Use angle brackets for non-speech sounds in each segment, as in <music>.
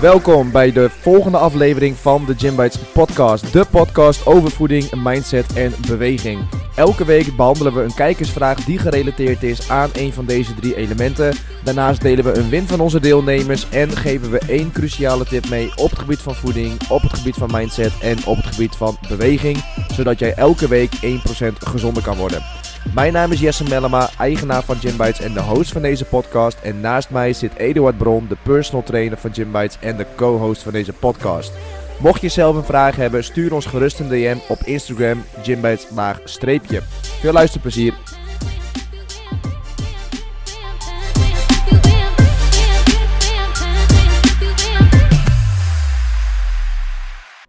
Welkom bij de volgende aflevering van de Gym Bites podcast. De podcast over voeding, mindset en beweging. Elke week behandelen we een kijkersvraag die gerelateerd is aan een van deze drie elementen. Daarnaast delen we een win van onze deelnemers en geven we één cruciale tip mee op het gebied van voeding, op het gebied van mindset en op het gebied van beweging. Zodat jij elke week 1% gezonder kan worden. Mijn naam is Jesse Mellema, eigenaar van Gymbites en de host van deze podcast. En naast mij zit Eduard Bron, de personal trainer van Gymbites en de co-host van deze podcast. Mocht je zelf een vraag hebben, stuur ons gerust een DM op Instagram, Gymbites streepje. Veel luisterplezier.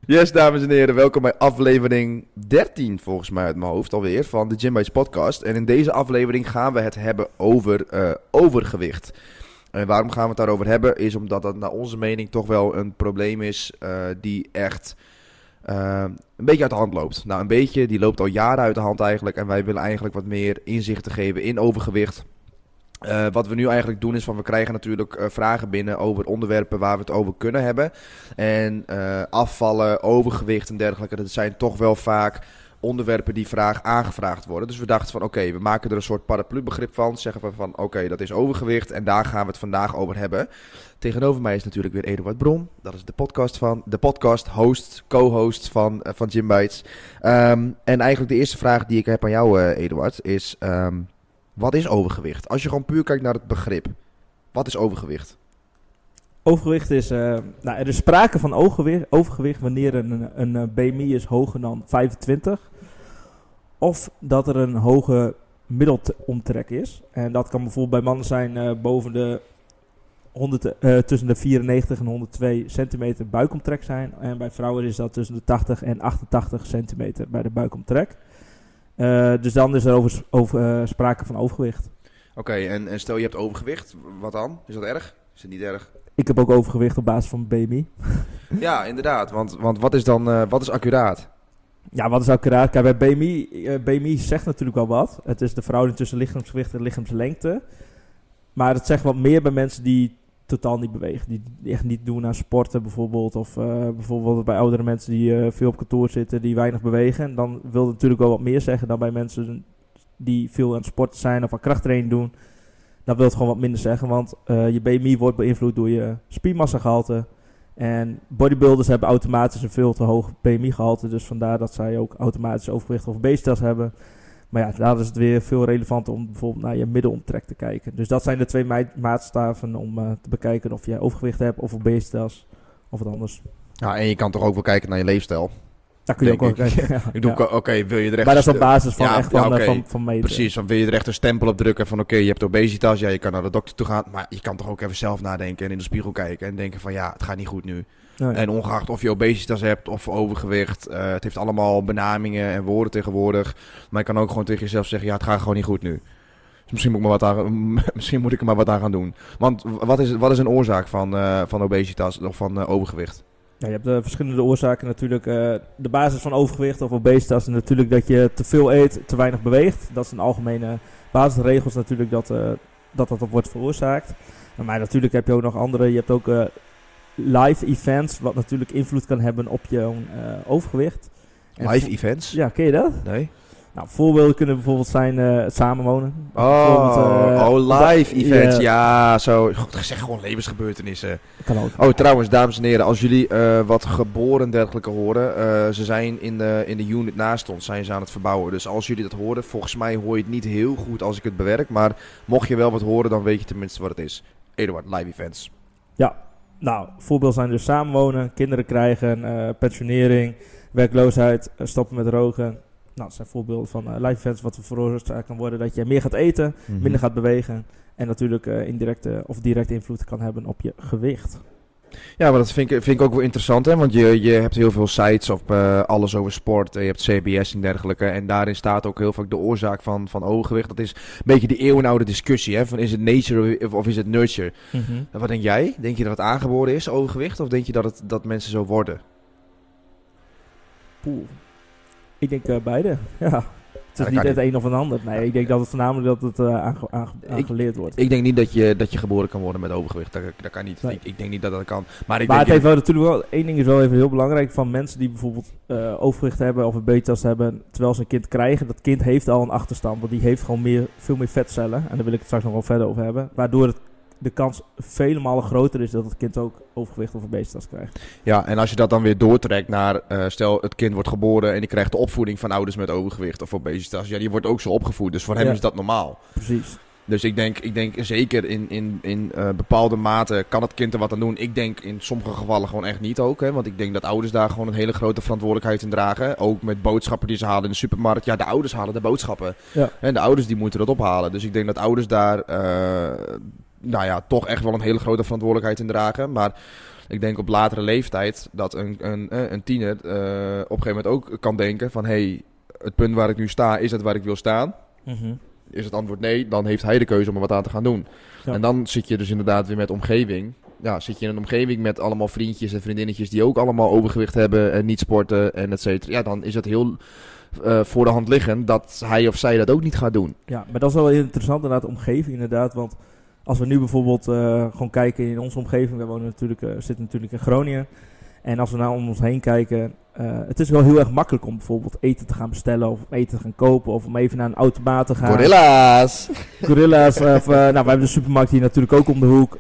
Yes, dames en heren, welkom bij aflevering 13 volgens mij uit mijn hoofd alweer van de Gymbites podcast. En in deze aflevering gaan we het hebben over uh, overgewicht. En waarom gaan we het daarover hebben? Is omdat dat naar onze mening toch wel een probleem is uh, die echt uh, een beetje uit de hand loopt. Nou, een beetje, die loopt al jaren uit de hand eigenlijk. En wij willen eigenlijk wat meer inzichten geven in overgewicht. Uh, wat we nu eigenlijk doen is van we krijgen natuurlijk uh, vragen binnen over onderwerpen waar we het over kunnen hebben. En uh, afvallen, overgewicht en dergelijke, dat zijn toch wel vaak onderwerpen die vraag aangevraagd worden. Dus we dachten van oké, we maken er een soort paraplu-begrip van. Zeggen we van oké, dat is overgewicht en daar gaan we het vandaag over hebben. Tegenover mij is natuurlijk weer Eduard Bron. Dat is de podcast van de podcast host, co-host van, van Gym. Um, en eigenlijk de eerste vraag die ik heb aan jou, Eduard, is. Um, wat is overgewicht? Als je gewoon puur kijkt naar het begrip. Wat is overgewicht? Overgewicht is, uh, nou, er is sprake van overgewicht, wanneer een, een, BMI is hoger dan 25. Of dat er een hoge middelomtrek is. En dat kan bijvoorbeeld bij mannen zijn uh, boven de 100, uh, tussen de 94 en 102 centimeter buikomtrek zijn. En bij vrouwen is dat tussen de 80 en 88 centimeter bij de buikomtrek. Uh, dus dan is er over, over uh, sprake van overgewicht. Oké, okay, en, en, stel je hebt overgewicht, wat dan? Is dat erg? Is het niet erg? Ik heb ook overgewicht op basis van BMI. <laughs> ja, inderdaad. Want, want wat is dan uh, wat is accuraat? Ja, wat is accuraat? Kijk, bij BMI, BMI zegt natuurlijk wel wat. Het is de verhouding tussen lichaamsgewicht en lichaamslengte. Maar het zegt wat meer bij mensen die totaal niet bewegen. Die, echt niet doen aan sporten bijvoorbeeld. Of uh, bijvoorbeeld bij oudere mensen die uh, veel op kantoor zitten, die weinig bewegen. Dan wil het natuurlijk wel wat meer zeggen dan bij mensen die veel aan het sporten zijn of aan krachttraining doen. Dan wil het gewoon wat minder zeggen, want uh, je BMI wordt beïnvloed door je spiermassagehalte. En bodybuilders hebben automatisch een veel te hoog BMI-gehalte. Dus vandaar dat zij ook automatisch overgewicht of obesitas hebben. Maar ja, daar is het weer veel relevanter om bijvoorbeeld naar je middelomtrek te kijken. Dus dat zijn de twee maatstaven om uh, te bekijken of je overgewicht hebt of obesitas of wat anders. Ja, en je kan toch ook wel kijken naar je leefstijl. Daar kun je ook wel kijken. Ja. <laughs> Ik doe, ja. oké, okay, wil je er echt... Maar dat is op basis van ja, echt van, okay. van, van meten. Precies, dan wil je er echt een stempel op drukken van oké, okay, je hebt obesitas, ja, je kan naar de dokter toe gaan. Maar je kan toch ook even zelf nadenken en in de spiegel kijken en denken van ja, het gaat niet goed nu. Nee. En ongeacht of je obesitas hebt of overgewicht, uh, het heeft allemaal benamingen en woorden tegenwoordig. Maar je kan ook gewoon tegen jezelf zeggen, ja, het gaat gewoon niet goed nu. Dus misschien moet ik, maar wat aan, <laughs> misschien moet ik er maar wat aan gaan doen. Want wat is, wat is een oorzaak van, uh, van obesitas of van uh, overgewicht? Ja, je hebt verschillende oorzaken natuurlijk. de basis van overgewicht of obesitas is natuurlijk dat je te veel eet, te weinig beweegt. Dat is een algemene basisregels natuurlijk dat dat, dat wordt veroorzaakt. Maar natuurlijk heb je ook nog andere. Je hebt ook live events, wat natuurlijk invloed kan hebben op je uh, overgewicht. En live events? Ja, ken je dat? Nee. Nou, voorbeelden kunnen bijvoorbeeld zijn uh, samenwonen. Oh, uh, oh, live events. Yeah. Ja, zo. God, zeg gewoon levensgebeurtenissen. Kan ook. Oh, trouwens, dames en heren, als jullie uh, wat geboren dergelijke horen. ze zijn in de, in de unit naast ons, zijn ze aan het verbouwen. Dus als jullie dat horen, volgens mij hoor je het niet heel goed als ik het bewerk. Maar mocht je wel wat horen, dan weet je tenminste wat het is. Eduard, live events. Ja, nou, voorbeelden zijn dus samenwonen, kinderen krijgen, uh, pensionering, werkloosheid, uh, stoppen met roken. Nou, dat zijn voorbeelden van uh, live events wat veroorzaakt kan worden dat je meer gaat eten, mm -hmm. minder gaat bewegen. En natuurlijk indirecte of directe invloed kan hebben op je gewicht. Ja, maar dat vind ik, vind ik ook wel interessant, hè? want je, je hebt heel veel sites op uh, alles over sport. Je hebt CBS en dergelijke. En daarin staat ook heel vaak de oorzaak van, van overgewicht. Dat is een beetje de eeuwenoude discussie. Hè? Van is het nature of, of is het nurture? Mm -hmm. Wat denk jij? Denk je dat het aangeboren is, overgewicht? Of denk je dat, het, dat mensen zo worden? Poeh. Ik denk uh, beide, <laughs> ja. Het is niet het een of een ander. Nee, ik denk dat het voornamelijk dat het uh, aange, aangeleerd wordt. Ik denk niet dat je, dat je geboren kan worden met overgewicht. Dat, dat kan niet. Nee. Ik, ik denk niet dat dat kan. Maar, ik Maar het denk heeft wel natuurlijk wel, één ding is wel even heel belangrijk van mensen die bijvoorbeeld eh, overgewicht hebben of een beetjas hebben terwijl ze een kind krijgen. Dat kind heeft al een achterstand, want die heeft gewoon meer, veel meer vetcellen. En daar wil ik het straks nog wel verder over hebben. Waardoor het, de kans vele malen groter is dat het kind ook overgewicht of obesitas krijgt. Ja, en als je dat dan weer doortrekt naar, eh, stel het kind wordt geboren en die krijgt de opvoeding van ouders met overgewicht of obesitas. Ja, die wordt ook zo opgevoed, dus voor hem Ja. is dat normaal. Precies. Dus ik denk, ik denk zeker in, in, in eh, bepaalde mate kan het kind er wat aan doen. Ik denk in sommige gevallen gewoon echt niet ook. Hè, want ik denk dat ouders daar gewoon een hele grote verantwoordelijkheid in dragen. Ook met boodschappen die ze halen in de supermarkt. Ja, de ouders halen de boodschappen. Ja. En de ouders die moeten dat ophalen. Dus ik denk dat ouders daar eh, nou ja, toch echt wel een hele grote verantwoordelijkheid in dragen. Maar ik denk op latere leeftijd dat een, een, eh, een tiener eh, op een gegeven moment ook kan denken van... Hey, het punt waar ik nu sta, is dat waar ik wil staan? Mhm. Is het antwoord nee, dan heeft hij de keuze om er wat aan te gaan doen. Ja. En dan zit je dus inderdaad weer met omgeving. Ja, zit je in een omgeving met allemaal vriendjes en vriendinnetjes die ook allemaal overgewicht hebben en niet sporten en et cetera. Ja, dan is het heel eh, voor de hand liggend dat hij of zij dat ook niet gaat doen. Ja, maar dat is wel interessant inderdaad, omgeving inderdaad. Want als we nu bijvoorbeeld eh, gewoon kijken in onze omgeving. We wonen natuurlijk, eh, zitten natuurlijk in Groningen. En als we nou om ons heen kijken. eh, het is wel heel erg makkelijk om bijvoorbeeld eten te gaan bestellen. Of eten te gaan kopen. Of om even naar een automaat te gaan. Gorilla's! Gorilla's. of, nou, wij hebben de supermarkt hier natuurlijk ook om de hoek.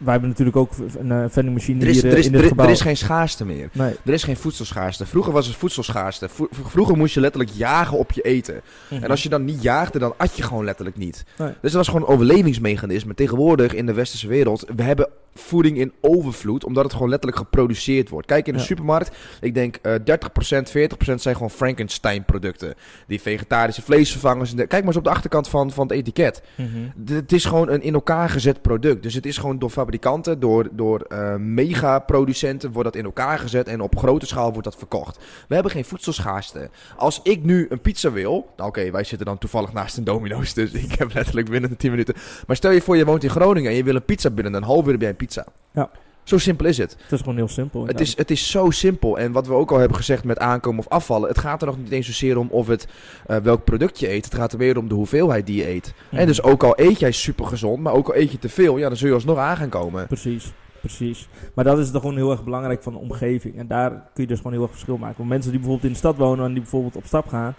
Wij hebben natuurlijk ook een uh, vending machine Er is, hier eh, er, is, in dit er, is- gebouw. er is geen schaarste meer. Nee. Er is geen voedselschaarste. Vroeger was het voedselschaarste. Vro- Vroeger moest je letterlijk jagen op je eten. En als je dan niet jaagde, dan at je gewoon letterlijk niet. Nee. Dus dat was gewoon een overlevingsmechanisme. Tegenwoordig in de westerse wereld, we hebben voeding in overvloed, omdat het gewoon letterlijk geproduceerd wordt. Kijk in de Ja. supermarkt, ik denk eh 30%, 40% zijn gewoon Frankenstein producten. Die vegetarische vleesvervangers. Kijk maar eens op de achterkant van, van het etiket. Mhm. Het is gewoon een in elkaar gezet product. Dus het is gewoon door fabrikanten, door, door eh, megaproducenten wordt dat in elkaar gezet en op grote schaal wordt dat verkocht. We hebben geen voedselschaarste. Als ik nu een pizza wil, nou oké, wij zitten dan toevallig naast een Domino's, dus <laughs> ik heb letterlijk binnen de 10 minuten. Maar stel je voor, je woont in Groningen en je wil een pizza binnen een half uur heb jij een pizza. Ja. Zo simpel is het. Het is gewoon heel simpel. Het is, het is zo simpel. En wat we ook al hebben gezegd met aankomen of afvallen. Het gaat er nog niet eens zozeer om of het, eh, welk product je eet. Het gaat er meer om de hoeveelheid die je eet. Mhm. En dus ook al eet jij super gezond, maar ook al eet je te veel, ja, dan zul je alsnog aan gaan komen. Precies, precies. Maar dat is toch gewoon heel erg belangrijk van de omgeving. En daar kun je dus gewoon heel erg verschil maken. Want mensen die bijvoorbeeld in de stad wonen en die bijvoorbeeld op stap gaan,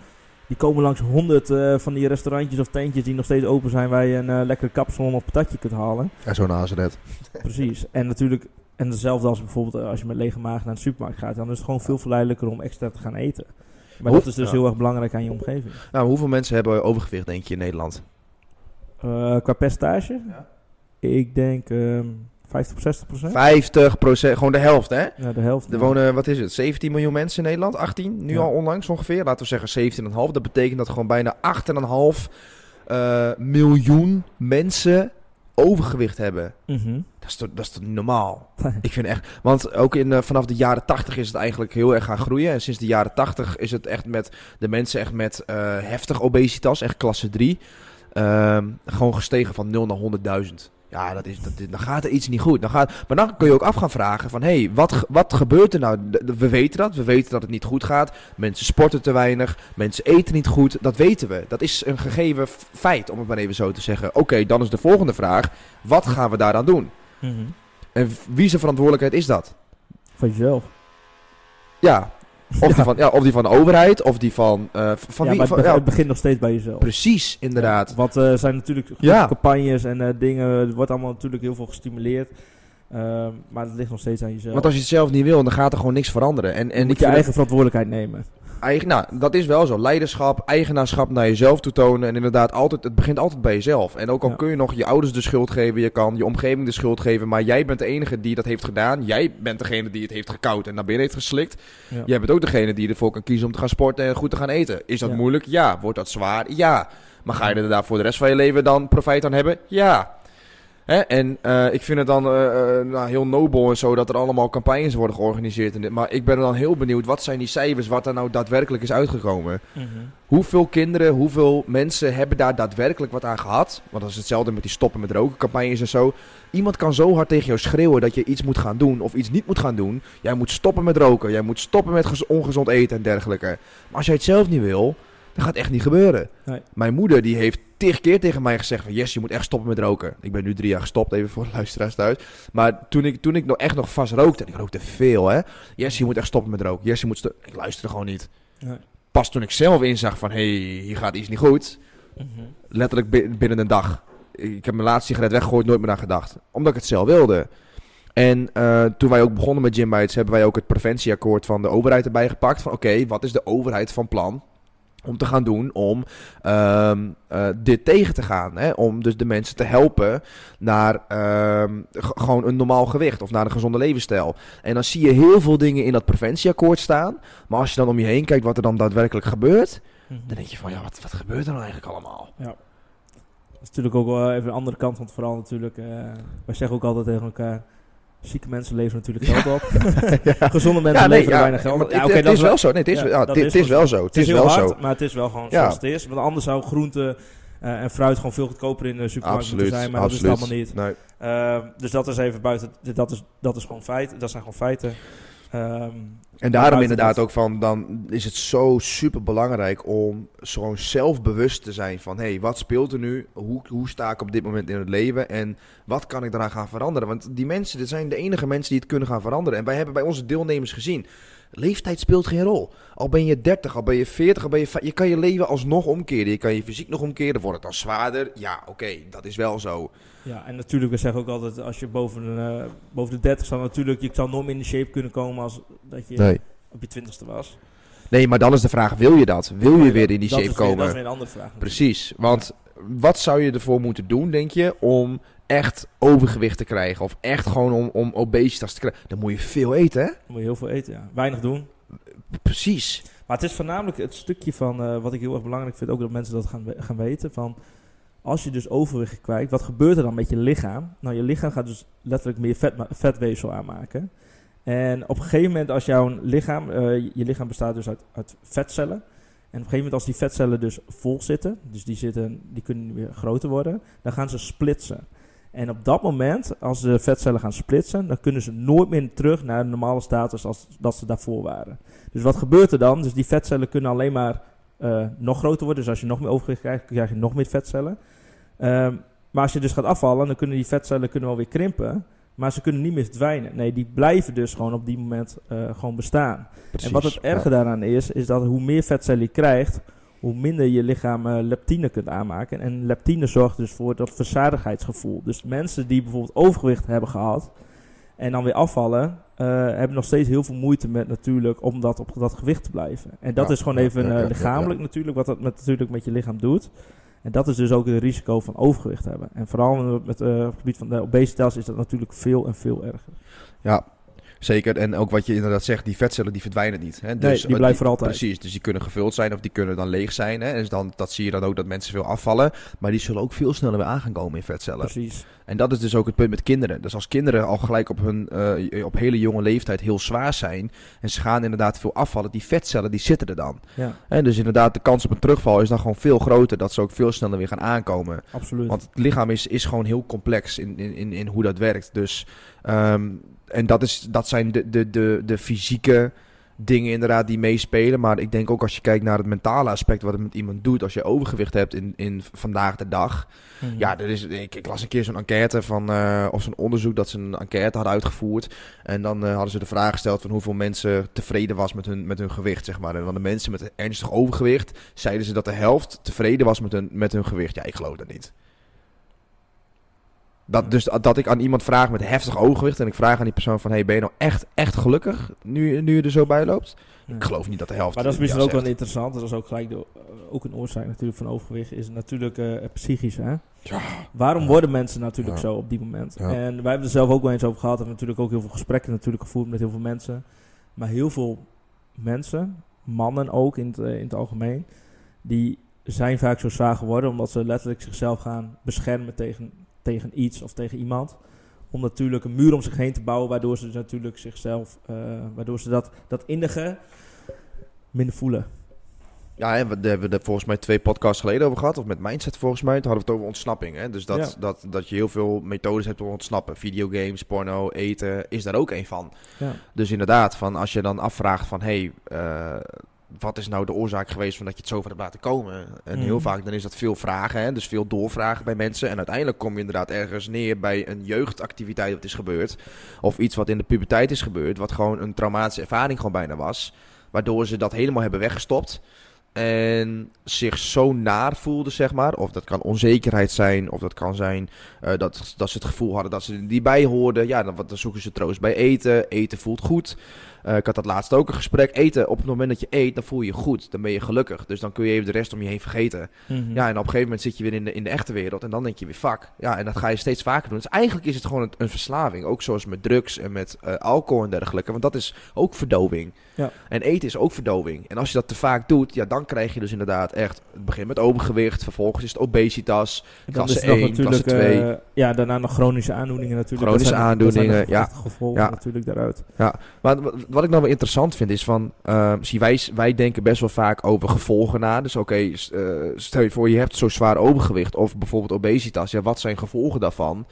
die komen langs honderd eh, van die restaurantjes of tentjes die nog steeds open zijn waar je een eh lekkere kapsalon of patatje kunt halen. Ja, zo naast het. Precies. En natuurlijk, en hetzelfde als bijvoorbeeld eh, als je met lege maag naar de supermarkt gaat, dan is het gewoon veel verleidelijker om extra te gaan eten. Maar dat is dus ja. heel erg belangrijk aan je omgeving. Nou, hoeveel mensen hebben overgewicht, denk je, in Nederland? Eh, qua percentage? Ja. Ik denk ehm 50 of 60 procent. 50 procent, gewoon de helft, hè? Ja, de helft. Er ja. wonen, wat is het, 17 miljoen mensen in Nederland? 18? Nu Ja. al onlangs ongeveer? Laten we zeggen 17,5. Dat betekent dat gewoon bijna 8,5 eh, miljoen mensen overgewicht hebben. Mhm. Dat is toch, dat is toch niet normaal? <laughs> Ik vind echt, want ook in, vanaf de jaren 80 is het eigenlijk heel erg gaan groeien. En sinds de jaren 80 is het echt met de mensen echt met eh, heftig obesitas, echt klasse 3, ehm, gewoon gestegen van 0 naar 100.000. Ja, dat is, dat, dan gaat er iets niet goed. Dan gaat, maar dan kun je ook af gaan vragen van, hé, hey, wat, wat gebeurt er nou? We weten dat, we weten dat het niet goed gaat. Mensen sporten te weinig, mensen eten niet goed. Dat weten we. Dat is een gegeven feit, om het maar even zo te zeggen. Oké, dan is de volgende vraag, wat gaan we daaraan doen? Mhm. En wie zijn verantwoordelijkheid is dat? Van jezelf. Ja. Of, Ja. Die van, ja, of die van de overheid, of die van... eh, van ja, wie? maar van- het, be- ja, het begint nog steeds bij jezelf. precies, inderdaad. Ja, want er zijn natuurlijk Ja. campagnes en eh, dingen. Er wordt allemaal natuurlijk heel veel gestimuleerd. Ehm, maar het ligt nog steeds aan jezelf. Want als je het zelf niet wil, dan gaat er gewoon niks veranderen. En, je en moet ik je eigen verantwoordelijkheid nemen. Eigen, nou, dat is wel zo. Leiderschap, eigenaarschap naar jezelf toe tonen. En inderdaad, altijd, het begint altijd bij jezelf. En ook al Ja. kun je nog je ouders de schuld geven, je kan je omgeving de schuld geven. Maar jij bent de enige die dat heeft gedaan. Jij bent degene die het heeft gekoud en naar binnen heeft geslikt. Ja. Jij bent ook degene die ervoor kan kiezen om te gaan sporten en goed te gaan eten. Is dat Ja. moeilijk? Ja. Wordt dat zwaar? Ja. Maar ga je er daar voor de rest van je leven dan profijt aan hebben? Ja. Hè? En eh, ik vind het dan eh, eh, nou, heel nobel en zo dat er allemaal campagnes worden georganiseerd. En dit. Maar ik ben dan heel benieuwd, wat zijn die cijfers, wat er nou daadwerkelijk is uitgekomen? Hoeveel kinderen, hoeveel mensen hebben daar daadwerkelijk wat aan gehad? Want dat is hetzelfde met die stoppen met roken campagnes en zo. Iemand kan zo hard tegen jou schreeuwen dat je iets moet gaan doen of iets niet moet gaan doen. Jij moet stoppen met roken, jij moet stoppen met gez- ongezond eten en dergelijke. Maar als jij het zelf niet wil, dan gaat echt niet gebeuren. Nee. Mijn moeder die heeft tig keer tegen mij gezegd van... Yes, je moet echt stoppen met roken. Ik ben nu drie jaar gestopt, even voor de luisteraars thuis. Maar toen ik, toen ik nog echt nog vast rookte... En ik rookte veel, hè. Yes, je moet echt stoppen met roken. Yes, je moet... Ik luisterde gewoon niet. Nee. Pas toen ik zelf inzag van... Hé, hey, hier gaat iets niet goed. Letterlijk bi- binnen een dag. Ik heb mijn laatste sigaret weggegooid, nooit meer aan gedacht. Omdat ik het zelf wilde. En eh, toen wij ook begonnen met Gym Bites, hebben wij ook het preventieakkoord van de overheid erbij gepakt. Van oké, wat is de overheid van plan om te gaan doen om ehm, eh, dit tegen te gaan? Hè? Om dus de mensen te helpen naar ehm, gewoon een normaal gewicht of naar een gezonde levensstijl. En dan zie je heel veel dingen in dat preventieakkoord staan. Maar als je dan om je heen kijkt wat er dan daadwerkelijk gebeurt, dan denk je van ja, wat, wat gebeurt er nou eigenlijk allemaal? Dat is natuurlijk ook wel even de andere kant van het verhaal natuurlijk. eh, wij zeggen ook altijd tegen elkaar... Zieke mensen leveren natuurlijk geld op. <laughs> Gezonde mensen leveren weinig geld op. Ja, het, oké, het dat is wel zo. Nee, het is, ja, ja, dat is het is wel zo. Het is heel wel hard, zo. maar het is wel gewoon Ja. zoals het is. Want anders zou groente eh, en fruit gewoon veel goedkoper in de supermarkt Absoluut. moeten zijn. Maar absoluut. dat is het allemaal niet. Nee. Ehm, dus dat is even buiten. Dat is, dat is gewoon feit. Dat zijn gewoon feiten. Ehm, En daarom inderdaad ook van, dan is het zo super belangrijk om gewoon zelfbewust te zijn van, hé, hey, wat speelt er nu? Hoe, hoe sta ik op dit moment in het leven? En wat kan ik daaraan gaan veranderen? Want die mensen, dit zijn de enige mensen die het kunnen gaan veranderen. En wij hebben bij onze deelnemers gezien, leeftijd speelt geen rol. Al ben je 30, al ben je 40, al ben je... Je kan je leven alsnog omkeren. Je kan je fysiek nog omkeren. Wordt het dan zwaarder? Ja, oké, dat is wel zo. ja, en natuurlijk, we zeggen ook altijd, als je boven, de, eh, boven de 30 staat, natuurlijk, je zal nooit meer in de shape kunnen komen als dat je Nee. op je twintigste was. Nee, maar dan is de vraag, wil je dat? Wil je weer in die shape weer- komen? Dat is weer een andere vraag. natuurlijk. Precies, want wat zou je ervoor moeten doen, denk je, om echt overgewicht te krijgen? Of echt gewoon om, om obesitas te krijgen? Dan moet je veel eten, hè? Dan moet je heel veel eten, ja. Weinig doen. Precies. Maar het is voornamelijk het stukje van eh, wat ik heel erg belangrijk vind, ook dat mensen dat gaan, gaan weten. Van als je dus overgewicht kwijt, wat gebeurt er dan met je lichaam? Nou, je lichaam gaat dus letterlijk meer vet, vetweefsel aanmaken. En op een gegeven moment, als jouw lichaam, eh, je lichaam bestaat dus uit, uit vetcellen. En op een gegeven moment, als die vetcellen dus vol zitten, dus die, zitten, die kunnen meer groter worden, dan gaan ze splitsen. En op dat moment, als de vetcellen gaan splitsen, dan kunnen ze nooit meer terug naar de normale status als dat ze daarvoor waren. Dus wat gebeurt er dan? Dus die vetcellen kunnen alleen maar eh, nog groter worden. Dus als je nog meer overgewicht krijgt, krijg je nog meer vetcellen. Ehm, maar als je dus gaat afvallen, dan kunnen die vetcellen kunnen wel weer krimpen. Maar ze kunnen niet meer verdwijnen. Nee, die blijven dus gewoon op die moment eh, gewoon bestaan. Precies. En wat het erge daaraan is, is dat hoe meer vetzellen je krijgt, hoe minder je lichaam eh, leptine kunt aanmaken. En leptine zorgt dus voor dat verzadigheidsgevoel. Dus mensen die bijvoorbeeld overgewicht hebben gehad en dan weer afvallen, eh, hebben nog steeds heel veel moeite met natuurlijk om dat op dat gewicht te blijven. En dat Ja, is gewoon even ja, lichamelijk natuurlijk, wat dat met, natuurlijk met je lichaam doet. En dat is dus ook het risico van overgewicht hebben. En vooral met, eh, het gebied van de obesitas is dat natuurlijk veel en veel erger. Ja, zeker. En ook wat je inderdaad zegt, die vetcellen die verdwijnen niet. Hè? Nee, Dus, die eh, blijven voor altijd. Precies, dus die kunnen gevuld zijn of die kunnen dan leeg zijn. Hè? Dus dan, dat zie je dan ook dat mensen veel afvallen. Maar die zullen ook veel sneller weer aan gaan komen in vetcellen. Precies. En dat is dus ook het punt met kinderen. Dus als kinderen al gelijk op hun eh, op hele jonge leeftijd heel zwaar zijn en ze gaan inderdaad veel afvallen, die vetcellen die zitten er dan. Ja, En dus inderdaad de kans op een terugval is dan gewoon veel groter dat ze ook veel sneller weer gaan aankomen. absoluut. Want het lichaam is, is gewoon heel complex in, in, in, in hoe dat werkt. Dus ehm, en dat, is, dat zijn de, de, de, de fysieke dingen inderdaad die meespelen. Maar ik denk ook als je kijkt naar het mentale aspect wat het met iemand doet als je overgewicht hebt in, in vandaag de dag. Mhm. Ja, er is, ik, ik las een keer zo'n enquête van, eh, of zo'n onderzoek dat ze een enquête hadden uitgevoerd. En dan eh, hadden ze de vraag gesteld van hoeveel mensen tevreden was met hun, met hun gewicht, zeg maar. En van de mensen met ernstig overgewicht zeiden ze dat de helft tevreden was met hun, met hun gewicht. Ja, ik geloof dat niet. Dat, dus dat ik aan iemand vraag met heftig overgewicht en ik vraag aan die persoon van, hey, ben je nou echt, echt gelukkig nu, nu je er zo bij loopt? Ja. Ik geloof niet dat de helft Maar dat is misschien ook wel interessant. Dat is ook gelijk de, eh, ook een oorzaak natuurlijk van overgewicht. Is natuurlijk eh, psychisch. Hè? Ja. Waarom Ja. worden mensen natuurlijk zo op die moment? En wij hebben er zelf ook wel eens over gehad. We hebben natuurlijk ook heel veel gesprekken natuurlijk gevoerd met heel veel mensen. Maar heel veel mensen, mannen ook in het, eh, in het algemeen, die zijn vaak zo zwaar geworden omdat ze letterlijk zichzelf gaan beschermen tegen tegen iets of tegen iemand. Om natuurlijk een muur om zich heen te bouwen, waardoor ze natuurlijk zichzelf, eh, waardoor ze dat, dat innige minder voelen. Ja, en we daar hebben we er volgens mij twee podcasts geleden over gehad. Of met Mindset volgens mij. Toen hadden we het over ontsnapping. Hè? Dus dat, Ja. dat, dat je heel veel methodes hebt om ontsnappen. Videogames, porno, eten is daar ook een van. Ja. Dus inderdaad, van als je dan afvraagt van... Hey, eh, wat is nou de oorzaak geweest van dat je het zo ver hebt laten komen? En heel Mhm. vaak dan is dat veel vragen. Hè? Dus veel doorvragen bij mensen. En uiteindelijk kom je inderdaad ergens neer bij een jeugdactiviteit wat is gebeurd. Of iets wat in de puberteit is gebeurd. Wat gewoon een traumatische ervaring gewoon bijna was. Waardoor ze dat helemaal hebben weggestopt. En zich zo naar voelden, zeg maar. Of dat kan onzekerheid zijn. Of dat kan zijn eh, dat, dat ze het gevoel hadden dat ze er niet bij hoorden. Ja, dan, dan zoeken ze troost bij eten. Eten voelt goed. Eh, ik had dat laatst ook een gesprek. Eten, op het moment dat je eet, dan voel je je goed. Dan ben je gelukkig. Dus dan kun je even de rest om je heen vergeten. Mhm. Ja, en op een gegeven moment zit je weer in de, in de echte wereld. En dan denk je weer, fuck. Ja, en dat ga je steeds vaker doen. Dus eigenlijk is het gewoon een, een verslaving. Ook zoals met drugs en met eh, alcohol en dergelijke. Want dat is ook verdoving. Ja. En eten is ook verdoving. En als je dat te vaak doet, ja, dan krijg je dus inderdaad echt... Het begint met overgewicht. Vervolgens is het obesitas. Klasse is er nog 1, natuurlijk, klasse 2. eh, ja, daarna nog chronische aandoeningen natuurlijk. Chronische aandoeningen, ja. gevolgen Ja. natuurlijk daaruit. Maar wat- ik nou wel interessant vind is van, ehm, zie wij, wij denken best wel vaak over gevolgen na. Dus oké, eh, stel je voor je hebt zo zwaar overgewicht of bijvoorbeeld obesitas. Ja, wat zijn gevolgen daarvan?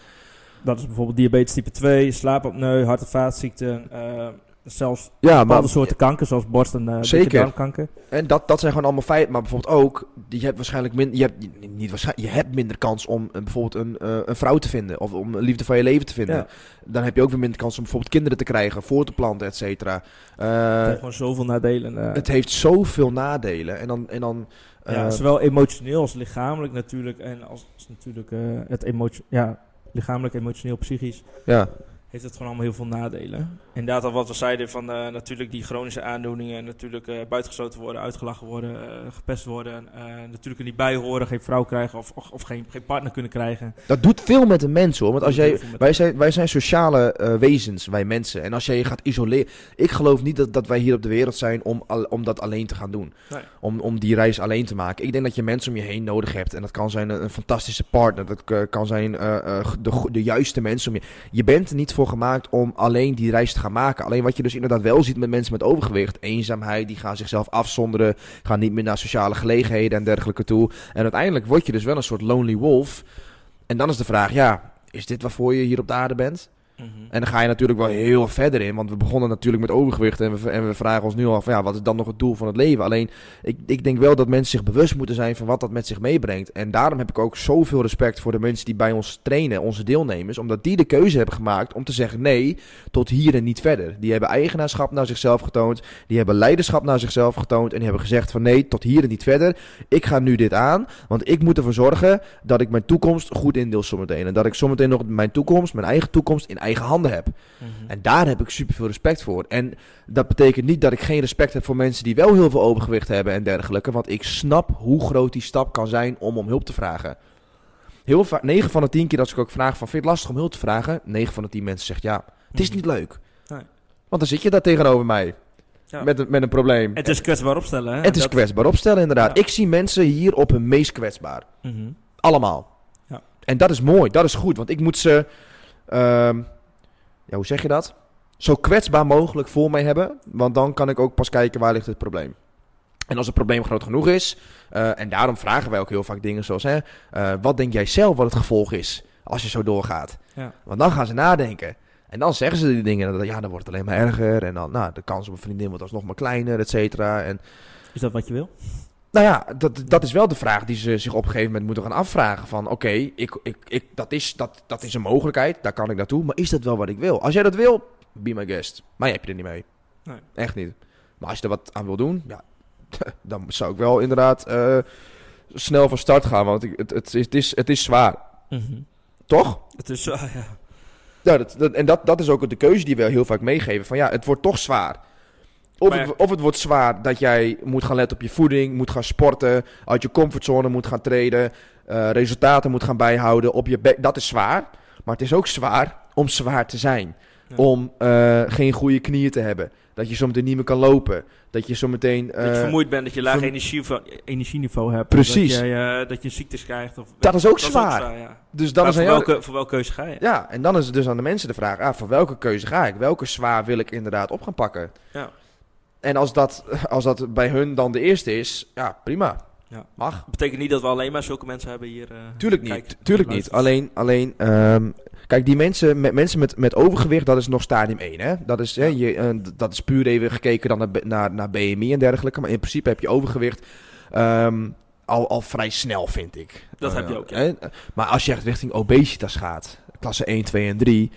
Dat is bijvoorbeeld diabetes type 2, slaapapneu, hart- en vaatziekten, eh, zelfs Ja, bepaalde maar soorten kanker, zoals borst- en uh, Zeker. darmkanker. en dat, dat zijn gewoon allemaal feiten. Maar bijvoorbeeld ook, je hebt waarschijnlijk minder, je hebt niet waarschijnlijk, je hebt minder kans om eh, bijvoorbeeld een, eh, een vrouw te vinden of om een liefde van je leven te vinden. Ja. Dan heb je ook weer minder kans om bijvoorbeeld kinderen te krijgen, voor te planten, et cetera. Het heeft gewoon zoveel nadelen. het heeft zoveel nadelen. En dan, en dan ja, zowel emotioneel als lichamelijk natuurlijk. En als, als natuurlijk het emotio ja, lichamelijk, emotioneel, psychisch. ja. Heeft het gewoon allemaal heel veel nadelen. Inderdaad, al wat we zeiden van eh, natuurlijk die chronische aandoeningen, natuurlijk eh buitengesloten worden, uitgelachen worden, eh, gepest worden, eh, natuurlijk er niet bij horen, geen vrouw krijgen of, of, of geen, geen partner kunnen krijgen. Dat doet veel met een mens hoor. Want als jij, wij, zijn, wij zijn sociale eh, wezens, wij mensen. En als jij je gaat isoleren. Ik geloof niet dat, dat wij hier op de wereld zijn om, al- om dat alleen te gaan doen. Nee. Om, om die reis alleen te maken. Ik denk dat je mensen om je heen nodig hebt. En dat kan zijn een, een fantastische partner. Dat kan zijn eh, eh, de, de juiste mensen om je. Je bent er niet voor gemaakt om alleen die reis te gaan maken. Alleen wat je dus inderdaad wel ziet met mensen met overgewicht. Eenzaamheid, die gaan zichzelf afzonderen. Gaan niet meer naar sociale gelegenheden en dergelijke toe. En uiteindelijk word je dus wel een soort lonely wolf. En dan is de vraag, ja, is dit waarvoor je hier op de aarde bent? Mhm. En dan ga je natuurlijk wel heel verder in. Want we begonnen natuurlijk met overgewicht. En we, we vragen ons nu af, ja, wat is dan nog het doel van het leven? Alleen, ik, ik denk wel dat mensen zich bewust moeten zijn van wat dat met zich meebrengt. En daarom heb ik ook zoveel respect voor de mensen die bij ons trainen, onze deelnemers. Omdat die de keuze hebben gemaakt om te zeggen nee, tot hier en niet verder. Die hebben eigenaarschap naar zichzelf getoond. Die hebben leiderschap naar zichzelf getoond. En die hebben gezegd van nee, tot hier en niet verder. Ik ga nu dit aan. Want ik moet ervoor zorgen dat ik mijn toekomst goed indeel zometeen. En dat ik zometeen nog mijn toekomst, mijn eigen toekomst in eigen handen heb. Mhm. En daar heb ik super veel respect voor. En dat betekent niet dat ik geen respect heb voor mensen die wel heel veel overgewicht hebben en dergelijke. Want ik snap hoe groot die stap kan zijn om om hulp te vragen. Heel vaak, 9 van de 10 keer dat ik ook vraag van vind je het lastig om hulp te vragen? 9 van de 10 mensen zegt ja. Het is Mhm. niet leuk. Nee. Want dan zit je daar tegenover mij. Ja. Met, een, met een probleem. Het is kwetsbaar opstellen. Hè? het is Dat- kwetsbaar opstellen inderdaad. Ja. Ik zie mensen hier op hun meest kwetsbaar. Mhm. Allemaal. Ja. En dat is mooi, dat is goed. Want ik moet ze, ehm, ja, hoe zeg je dat? Zo kwetsbaar mogelijk voor mij hebben. Want dan kan ik ook pas kijken waar ligt het probleem. En als het probleem groot genoeg is, eh, en daarom vragen wij ook heel vaak dingen zoals, hè, eh, wat denk jij zelf wat het gevolg is als je zo doorgaat? Ja. Want dan gaan ze nadenken. En dan zeggen ze die dingen, en dan, ja, dan wordt het alleen maar erger. En dan, nou, de kans op een vriendin wordt alsnog maar kleiner, et cetera. En Is dat wat je wil? Nou ja, dat, dat is wel de vraag die ze zich op een gegeven moment moeten gaan afvragen. Van oké, ik, ik, ik, dat, is, dat, dat is een mogelijkheid, daar kan ik naartoe. Maar is dat wel wat ik wil? Als jij dat wil, be my guest. Maar je hebt je er niet mee. Nee. Echt niet. Maar als je er wat aan wil doen, ja, <laughs> dan zou ik wel inderdaad eh, snel van start gaan. Want ik- het, het, is, het, is, het is zwaar. Mhm. Toch? Het is zo, ja. Ja, dat, dat- en dat, dat is ook de keuze die we heel vaak meegeven. Van ja, het wordt toch zwaar. Of, het, of het wordt zwaar dat jij moet gaan letten op je voeding, moet gaan sporten, uit je comfortzone moet gaan treden, eh, resultaten moet gaan bijhouden op je bek. Dat is zwaar. Maar het is ook zwaar om zwaar te zijn. Ja. om eh, geen goede knieën te hebben. Dat je zometeen niet meer kan lopen. Dat je zometeen... dat je eh, vermoeid bent, dat je laag energieniveau, energieniveau hebt. Precies. Dat je, dat je ziektes krijgt. Of, Dat is ook zwaar. ja. dus dan Maar is voor, welke, voor welke keuze ga je? Ja, en dan is het dus aan de mensen de vraag: ah, voor welke keuze ga ik? Welke zwaar wil ik inderdaad op gaan pakken? Ja. En als dat, als dat bij hun dan de eerste is, ja, prima. Ja. Mag. Dat betekent niet dat we alleen maar zulke mensen hebben hier. eh, Tuurlijk niet. Tuurlijk niet. Alleen, alleen ehm, kijk, die mensen met, mensen met, met overgewicht, dat is nog stadium 1. Hè? Dat, is, hè, je, eh, dat is puur even gekeken dan naar, naar, naar BMI en dergelijke. Maar in principe heb je overgewicht ehm, al, al vrij snel, vind ik. Dat Eh, heb je ook, ja. hè? Maar als je echt richting obesitas gaat, klasse 1, 2 en 3,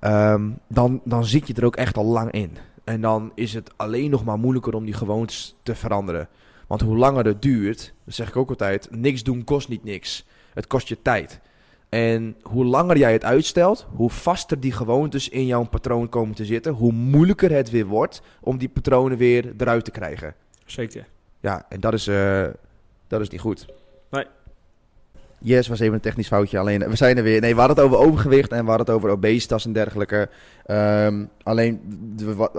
ehm, dan, dan zit je er ook echt al lang in. En dan is het alleen nog maar moeilijker om die gewoontes te veranderen. Want hoe langer het duurt, dat zeg ik ook altijd, niks doen kost niet niks. Het kost je tijd. En hoe langer jij het uitstelt, hoe vaster die gewoontes in jouw patroon komen te zitten, hoe moeilijker het weer wordt om die patronen weer eruit te krijgen. Zeker. Ja, en dat is, eh, dat is niet goed. Nee. Yes, was even een technisch foutje. Alleen, we zijn er weer. Nee, we hadden het over overgewicht en we hadden het over obesitas en dergelijke. Ehm, alleen,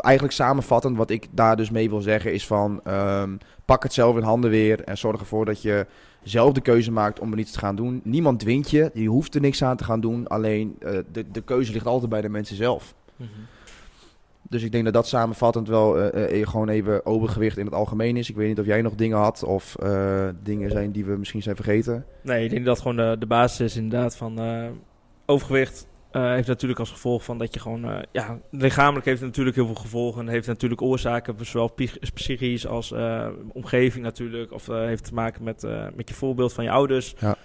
eigenlijk samenvattend, wat ik daar dus mee wil zeggen, is van... ehm, pak het zelf in handen weer en zorg ervoor dat je zelf de keuze maakt om er iets te gaan doen. Niemand dwingt je, je hoeft er niks aan te gaan doen. Alleen, eh, de, de keuze ligt altijd bij de mensen zelf. Mhm. Dus ik denk dat dat samenvattend wel eh, eh, gewoon even overgewicht in het algemeen is. Ik weet niet of jij nog dingen had of eh, dingen zijn die we misschien zijn vergeten. Nee, ik denk dat gewoon de, de basis is inderdaad van eh, overgewicht. eh, heeft natuurlijk als gevolg van dat je gewoon, eh, ja, lichamelijk heeft het natuurlijk heel veel gevolgen. Heeft natuurlijk oorzaken, zowel psych- psychisch als eh, omgeving natuurlijk. Of eh, heeft te maken met, eh, met je voorbeeld van je ouders. Ja.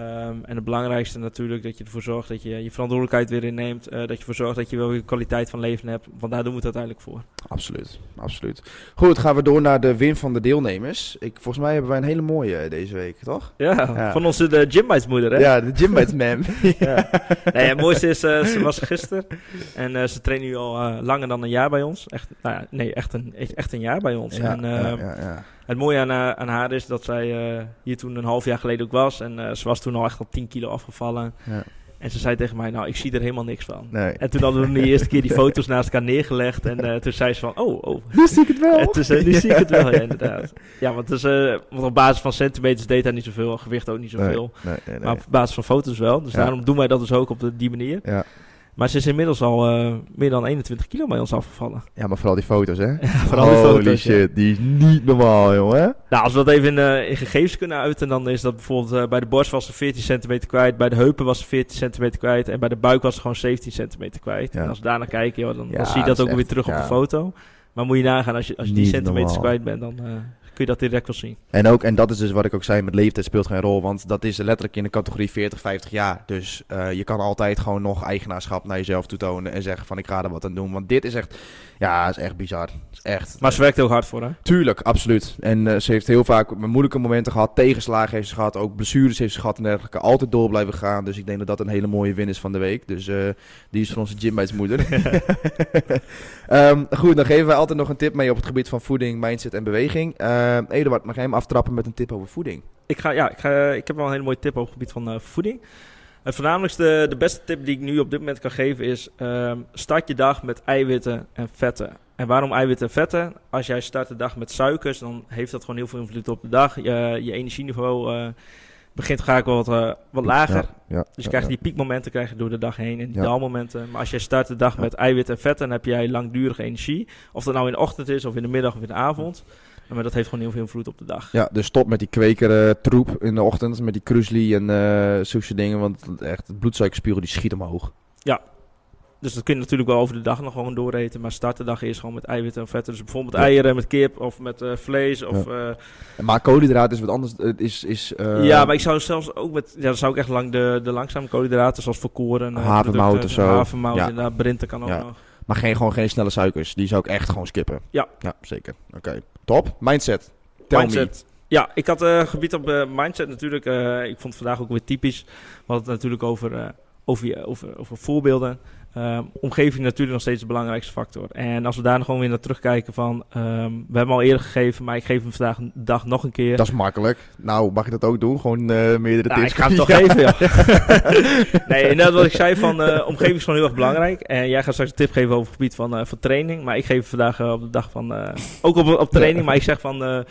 Ehm, en het belangrijkste natuurlijk dat je ervoor zorgt dat je je verantwoordelijkheid weer inneemt. eh, dat je ervoor zorgt dat je wel weer kwaliteit van leven hebt. Want daar doen we het uiteindelijk voor. Absoluut, absoluut. Goed, gaan we door naar de win van de deelnemers. Ik, volgens mij hebben wij een hele mooie eh, deze week, toch? Ja, Ja. van onze de gymmeismoeder hè? Ja, de Gymmates <laughs> Man. Ja. Nee, het mooiste is, eh, ze was er gisteren. En ze traint nu al langer dan een jaar bij ons. Echt, nou ja, nee, echt een, echt een jaar bij ons. Ja, en, ja, ja, ja. Het mooie aan, eh, aan haar is dat zij eh, hier toen een half jaar geleden ook was. En eh, ze was toen al echt al 10 kilo afgevallen. Ja. En ze zei tegen mij, nou, ik zie er helemaal niks van. Nee. En toen hadden we de <laughs> eerste keer die foto's naast elkaar neergelegd. En toen zei ze van, oh, oh. Nu zie ik het wel. Is, <laughs> eh, nu zie ik het wel, ja, inderdaad. Ja, want, op basis van centimeters deed hij niet zoveel. Gewicht ook niet zoveel. Nee, nee, nee. Maar op basis van foto's wel. Dus Ja. daarom doen wij dat dus ook op de, die manier. Ja. Maar ze is inmiddels al eh, meer dan 21 kilo bij ons afgevallen. ja, maar vooral die foto's, hè? <laughs> Ja, vooral die Holy ja. shit, die is niet normaal, jongen. Nou, als we dat even in, eh, in gegevens kunnen uiten, dan is dat bijvoorbeeld eh, bij de borst was ze 14 centimeter kwijt, bij de heupen was ze 14 centimeter kwijt en bij de buik was ze gewoon 17 centimeter kwijt. Ja. En als we daarnaar kijken, joh, dan, zie je dat ook weer terug op de foto. Maar moet je nagaan, als je, als je die centimeters normaal. kwijt bent, dan kun je dat direct wel zien. En ook, en dat is dus wat ik ook zei, met leeftijd speelt geen rol. Want dat is letterlijk in de categorie 40, 50 jaar. Dus eh, je kan altijd gewoon nog eigenaarschap naar jezelf toetonen en zeggen van ik ga er wat aan doen. Want dit is echt, ja, is echt bizar. Is echt. Maar ze werkt heel hard voor, hè? Tuurlijk, absoluut. En eh, ze heeft heel vaak moeilijke momenten gehad, tegenslagen heeft ze gehad, ook blessures heeft ze gehad en dergelijke. Altijd door blijven gaan. Dus ik denk dat dat een hele mooie win is van de week. Dus eh, die is van onze gymbijtsmoeder. <laughs> Ehm goed, dan geven wij altijd nog een tip mee op het gebied van voeding, mindset en beweging. Ehm Eduard, mag jij hem aftrappen met een tip over voeding? Ik, ga, ja, ik, ga, ik heb wel een hele mooie tip op het gebied van eh, voeding. Het voornamelijkste, de beste tip die ik nu op dit moment kan geven is... ehm, start je dag met eiwitten en vetten. En waarom eiwitten en vetten? Als jij start de dag met suikers, dan heeft dat gewoon heel veel invloed op de dag. Je, je energieniveau eh, begint vaak wat, eh, wat lager. Ja, ja, Dus je ja, krijgt die piekmomenten krijg je door de dag heen en die daalmomenten. Maar als jij start de dag met eiwitten en vetten, dan heb jij langdurige energie. Of dat nou in de ochtend is, of in de middag of in de avond. Maar dat heeft gewoon heel veel invloed op de dag. Ja, dus stop met die kweker eh, troep in de ochtend, met die krusli en eh zulke dingen. Want echt, het bloedsuikerspiegel die schiet omhoog. Dus dat kun je natuurlijk wel over de dag nog gewoon dooreten. Maar start de dag eerst gewoon met eiwitten en vetten. Dus bijvoorbeeld Ja. eieren met kip of met eh, vlees. Of, ja. Maar koolhydraten is wat anders. Is, is, eh, ja, maar ik zou zelfs ook met... Ja, dan zou ik echt lang de, de langzame koolhydraten, zoals volkoren. eh, Havermout of zo. Havermout, Ja. inderdaad. Brinten kan ook Ja. nog. Maar geen, gewoon geen snelle suikers. Die zou ik echt gewoon skippen. Ja. Ja, zeker. Oké. Top. Mindset. Tell mindset. Ja, ik had eh gebied op eh, mindset natuurlijk. eh, ik vond het vandaag ook weer typisch. We hadden het natuurlijk over, over, je- over, over voorbeelden. Ehm, omgeving natuurlijk nog steeds de belangrijkste factor. En als we daar nog gewoon weer naar terugkijken van... ehm, we hebben al eerder gegeven, maar ik geef hem vandaag de dag nog een keer. Dat is makkelijk. Nou, mag je dat ook doen? Gewoon eh, meerdere Nou, tips. ik ga hem <laughs> toch Ja. geven, ja. <laughs> nee, inderdaad wat ik zei van... eh, omgeving is gewoon heel erg belangrijk. En jij gaat straks een tip geven over het gebied van, eh, van training. Maar ik geef vandaag op de dag van... ook op, op training, maar ik zeg van...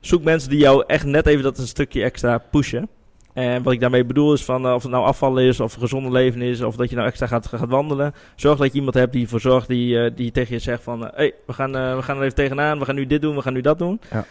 zoek mensen die jou echt net even dat een stukje extra pushen. En wat ik daarmee bedoel is van... eh, of het nou afvallen is, of een gezonde leven is... of dat je nou extra gaat, gaat wandelen. Zorg dat je iemand hebt die ervoor zorgt... die, eh, die tegen je zegt van... Hé, hey, we, gaan, eh, we gaan er even tegenaan. We gaan nu dit doen, we gaan nu dat doen. Ja.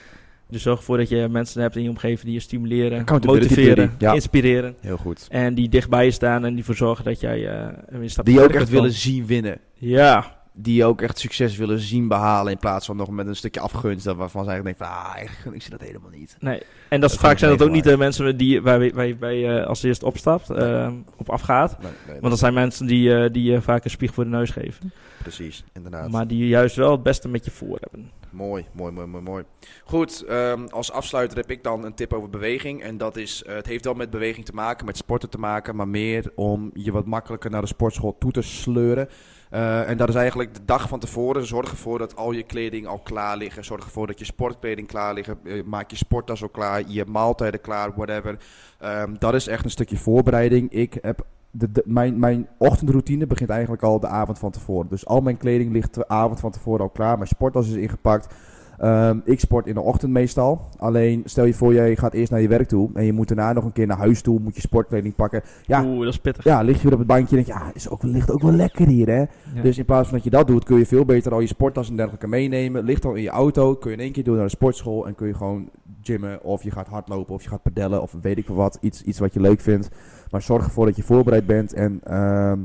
Dus zorg ervoor dat je mensen hebt in je omgeving... die je stimuleren, motiveren, ja. inspireren. Heel goed. En die dichtbij je staan en die ervoor zorgen dat jij eh weer een stap Die je ook echt willen zien winnen. Ja, Die ook echt succes willen zien behalen. In plaats van nog met een stukje afgunst. Dat waarvan ze eigenlijk denken van, ah, eigenlijk ik ze dat helemaal niet. nee. En dat, Dat vaak zijn dat ook niet de mensen die, waar je, waar je, waar je, eh, als eerst opstapt, eh, op afgaat. Nee, nee, Want dat zijn mensen die, eh, die je vaak een spiegel voor de neus geven. Precies, inderdaad. Maar die juist wel het beste met je voor hebben. Mooi, mooi, mooi, mooi, mooi. Goed, ehm, als afsluiter heb ik dan een tip over beweging. En dat is, eh, het heeft wel met beweging te maken, met sporten te maken, maar meer om je wat makkelijker naar de sportschool toe te sleuren. Eh, en dat is eigenlijk de dag van tevoren. Zorg ervoor dat al je kleding al klaar liggen. Zorg ervoor dat je sportkleding klaar ligt. Eh, maak je sporttas al klaar, je maaltijden klaar, whatever. Ehm, dat is echt een stukje voorbereiding. Ik heb de, de- mijn, mijn ochtendroutine begint eigenlijk al de avond van tevoren. Dus al mijn kleding ligt de avond van tevoren al klaar. Mijn sporttas is ingepakt. Ehm, ik sport in de ochtend meestal. Alleen stel je voor, jij gaat eerst naar je werk toe. En je moet daarna nog een keer naar huis toe. Moet je sportkleding pakken. Ja. Oeh, dat is pittig. Ja, lig je weer op het bankje en denk je, ja, is ook, ligt ook wel lekker hier hè. Ja. Dus in plaats van dat je dat doet, kun je veel beter al je sporttas en dergelijke meenemen. Ligt al in je auto, kun je in één keer doen naar de sportschool en kun je gewoon gymmen. Of je gaat hardlopen, of je gaat pedellen, of weet ik veel wat. Iets, iets wat je leuk vindt. Maar zorg ervoor dat je voorbereid bent en ehm,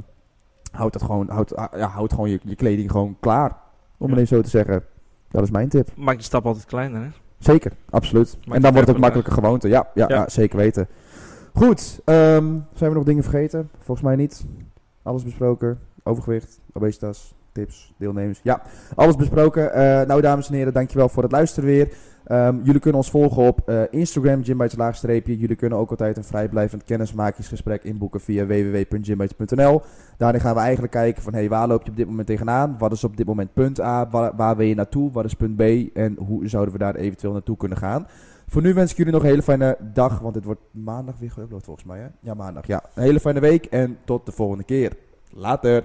houd, dat gewoon, houd, ah, ja, houd gewoon je, je kleding gewoon klaar. Om het Ja. even zo te zeggen. Dat is mijn tip. Maak de stap altijd kleiner, hè? Zeker, absoluut. En dan wordt het makkelijker gewoonte. Ja, ja, Ja. ja. zeker weten. Goed, ehm, zijn we nog dingen vergeten? Volgens mij niet. Alles besproken. Overgewicht, obesitas, tips, deelnemers. Ja, alles besproken. Eh, nou, dames en heren, dankjewel voor het luisteren weer. Ehm, jullie kunnen ons volgen op eh, Instagram, Gymbites laagstreepje. Jullie kunnen ook altijd een vrijblijvend kennismakingsgesprek inboeken via www.gymbites.nl. Daarin gaan we eigenlijk kijken van, hey, waar loop je op dit moment tegenaan? Wat is op dit moment punt A? Waar, waar wil je naartoe? Wat is punt B? En hoe zouden we daar eventueel naartoe kunnen gaan? Voor nu wens ik jullie nog een hele fijne dag, want het wordt maandag weer geüpload volgens mij, hè? Ja, maandag. Ja, een hele fijne week en tot de volgende keer. Later.